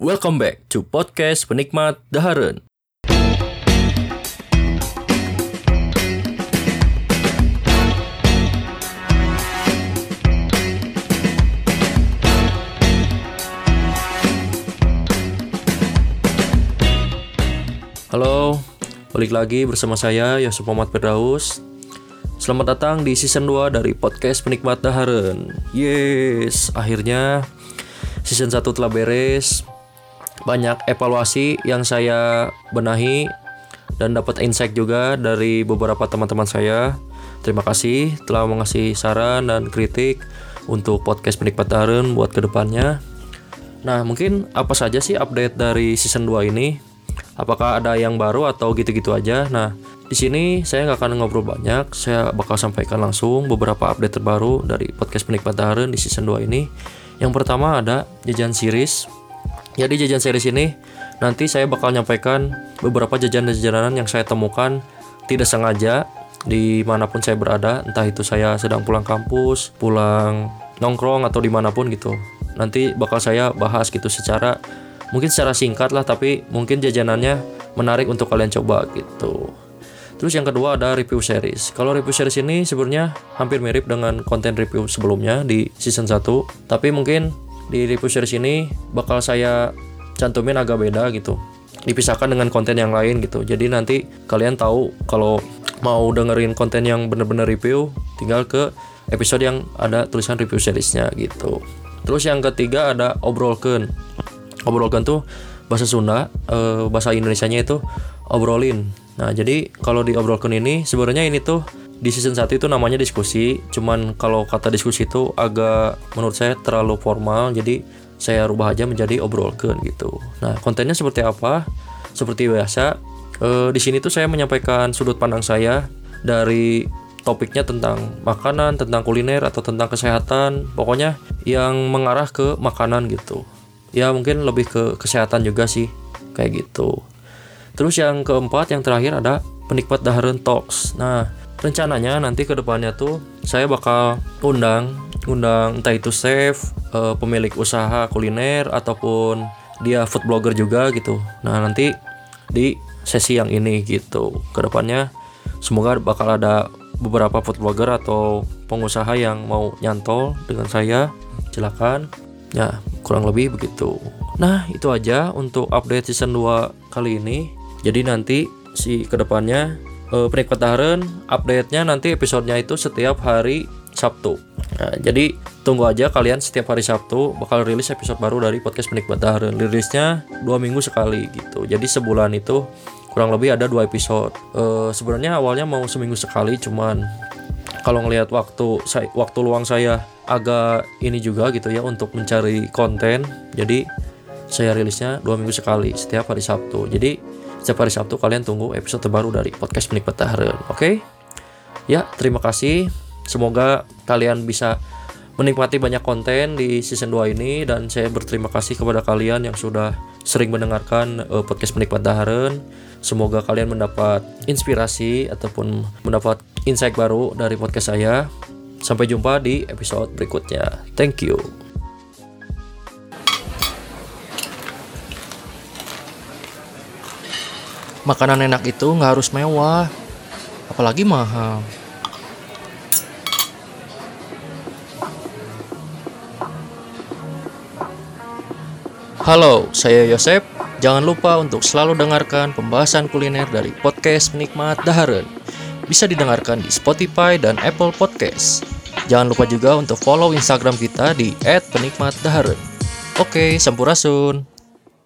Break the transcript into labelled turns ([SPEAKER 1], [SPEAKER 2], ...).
[SPEAKER 1] Welcome back to podcast penikmat Daharen. Halo, balik lagi bersama saya Yosef Muhammad Firdaus. Selamat datang di season 2 dari podcast penikmat Daharen. Yes, akhirnya season 1 telah beres. Banyak evaluasi yang saya benahi dan dapat insight juga dari beberapa teman-teman saya. Terima kasih telah mengasih saran dan kritik untuk podcast penikmat Daharen buat ke depannya. Nah, mungkin apa saja sih update dari season 2 ini? Apakah ada yang baru atau gitu-gitu aja? Nah, di sini saya nggak akan ngobrol banyak. Saya bakal sampaikan langsung beberapa update terbaru dari podcast penikmat Daharen di season 2 ini. Yang pertama ada jajan series. Jadi jajan series ini nanti saya bakal nyampaikan beberapa jajanan-jajanan yang saya temukan tidak sengaja di mana pun saya berada, entah itu saya sedang pulang kampus, pulang nongkrong atau di mana pun gitu. Nanti bakal saya bahas gitu secara mungkin secara singkat lah, tapi mungkin jajanannya menarik untuk kalian coba gitu. Terus yang kedua ada review series. Kalau review series ini sebenarnya hampir mirip dengan konten review sebelumnya di season 1, tapi mungkin di review series ini bakal saya cantumin agak beda gitu. Dipisahkan dengan konten yang lain gitu. Jadi nanti kalian tahu kalau mau dengerin konten yang bener-bener review, tinggal ke episode yang ada tulisan review seriesnya gitu. Terus yang ketiga ada obrolken. Obrolken tuh bahasa Sunda, eh, bahasa Indonesianya itu obrolin. Nah, jadi kalau di obrolken ini sebenarnya ini tuh di season 1 itu namanya diskusi, cuman kalau kata diskusi itu agak menurut saya terlalu formal, jadi saya rubah aja menjadi obrolken gitu. Nah, kontennya seperti apa? Seperti biasa, eh, di sini tuh saya menyampaikan sudut pandang saya dari topiknya tentang makanan, tentang kuliner atau tentang kesehatan, pokoknya yang mengarah ke makanan gitu. Ya mungkin lebih ke kesehatan juga sih, kayak gitu. Terus yang keempat, yang terakhir ada penikmat Daharen Talks. Nah, rencananya nanti ke depannya tuh saya bakal undang, undang entah itu chef, eh, pemilik usaha kuliner ataupun dia food blogger juga gitu. Nah, nanti di sesi yang ini gitu. Ke depannya semoga bakal ada beberapa food blogger atau pengusaha yang mau nyantol dengan saya. Silakan. Ya, kurang lebih begitu. Nah, itu aja untuk update season 2 kali ini. Jadi nanti si ke depannya eh, penikmat Daharen update-nya nanti episodenya itu setiap hari Sabtu. Nah, jadi tunggu aja kalian setiap hari Sabtu bakal rilis episode baru dari podcast penikmat Daharen. Rilisnya dua minggu sekali gitu. Jadi sebulan itu kurang lebih ada dua episode. Eh, Sebenarnya awalnya mau seminggu sekali, cuman kalau ngelihat waktu saya waktu luang saya agak ini juga gitu ya untuk mencari konten. Jadi saya rilisnya dua minggu sekali setiap hari Sabtu. Jadi setiap hari Sabtu kalian tunggu episode terbaru dari podcast penikmat Daharen. Oke? Ya, terima kasih. Semoga kalian bisa menikmati banyak konten di season 2 ini dan saya berterima kasih kepada kalian yang sudah sering mendengarkan eh, podcast penikmat Daharen. Semoga kalian mendapat inspirasi ataupun mendapat insight baru dari podcast saya. Sampai jumpa di episode berikutnya. Thank you.
[SPEAKER 2] Makanan enak itu nggak harus mewah, apalagi mahal.
[SPEAKER 1] Halo, saya Yosep. Jangan lupa untuk selalu dengarkan pembahasan kuliner dari podcast Penikmat Daharen. Bisa didengarkan di Spotify dan Apple Podcast. Jangan lupa juga untuk follow Instagram kita di @penikmatdaharen. Oke, sampurasun.